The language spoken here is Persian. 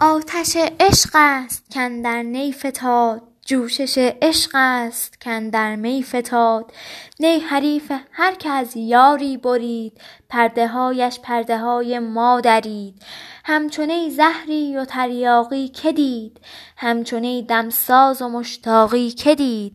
آتش عشق است کاندر نی فتاد جوشش عشق است کاندر می فتاد. نی حریف هر که از یاری برید پرده هایش پرده های ما درید همچون زهری و تریاقی که دید همچون دمساز و مشتاقی که دید.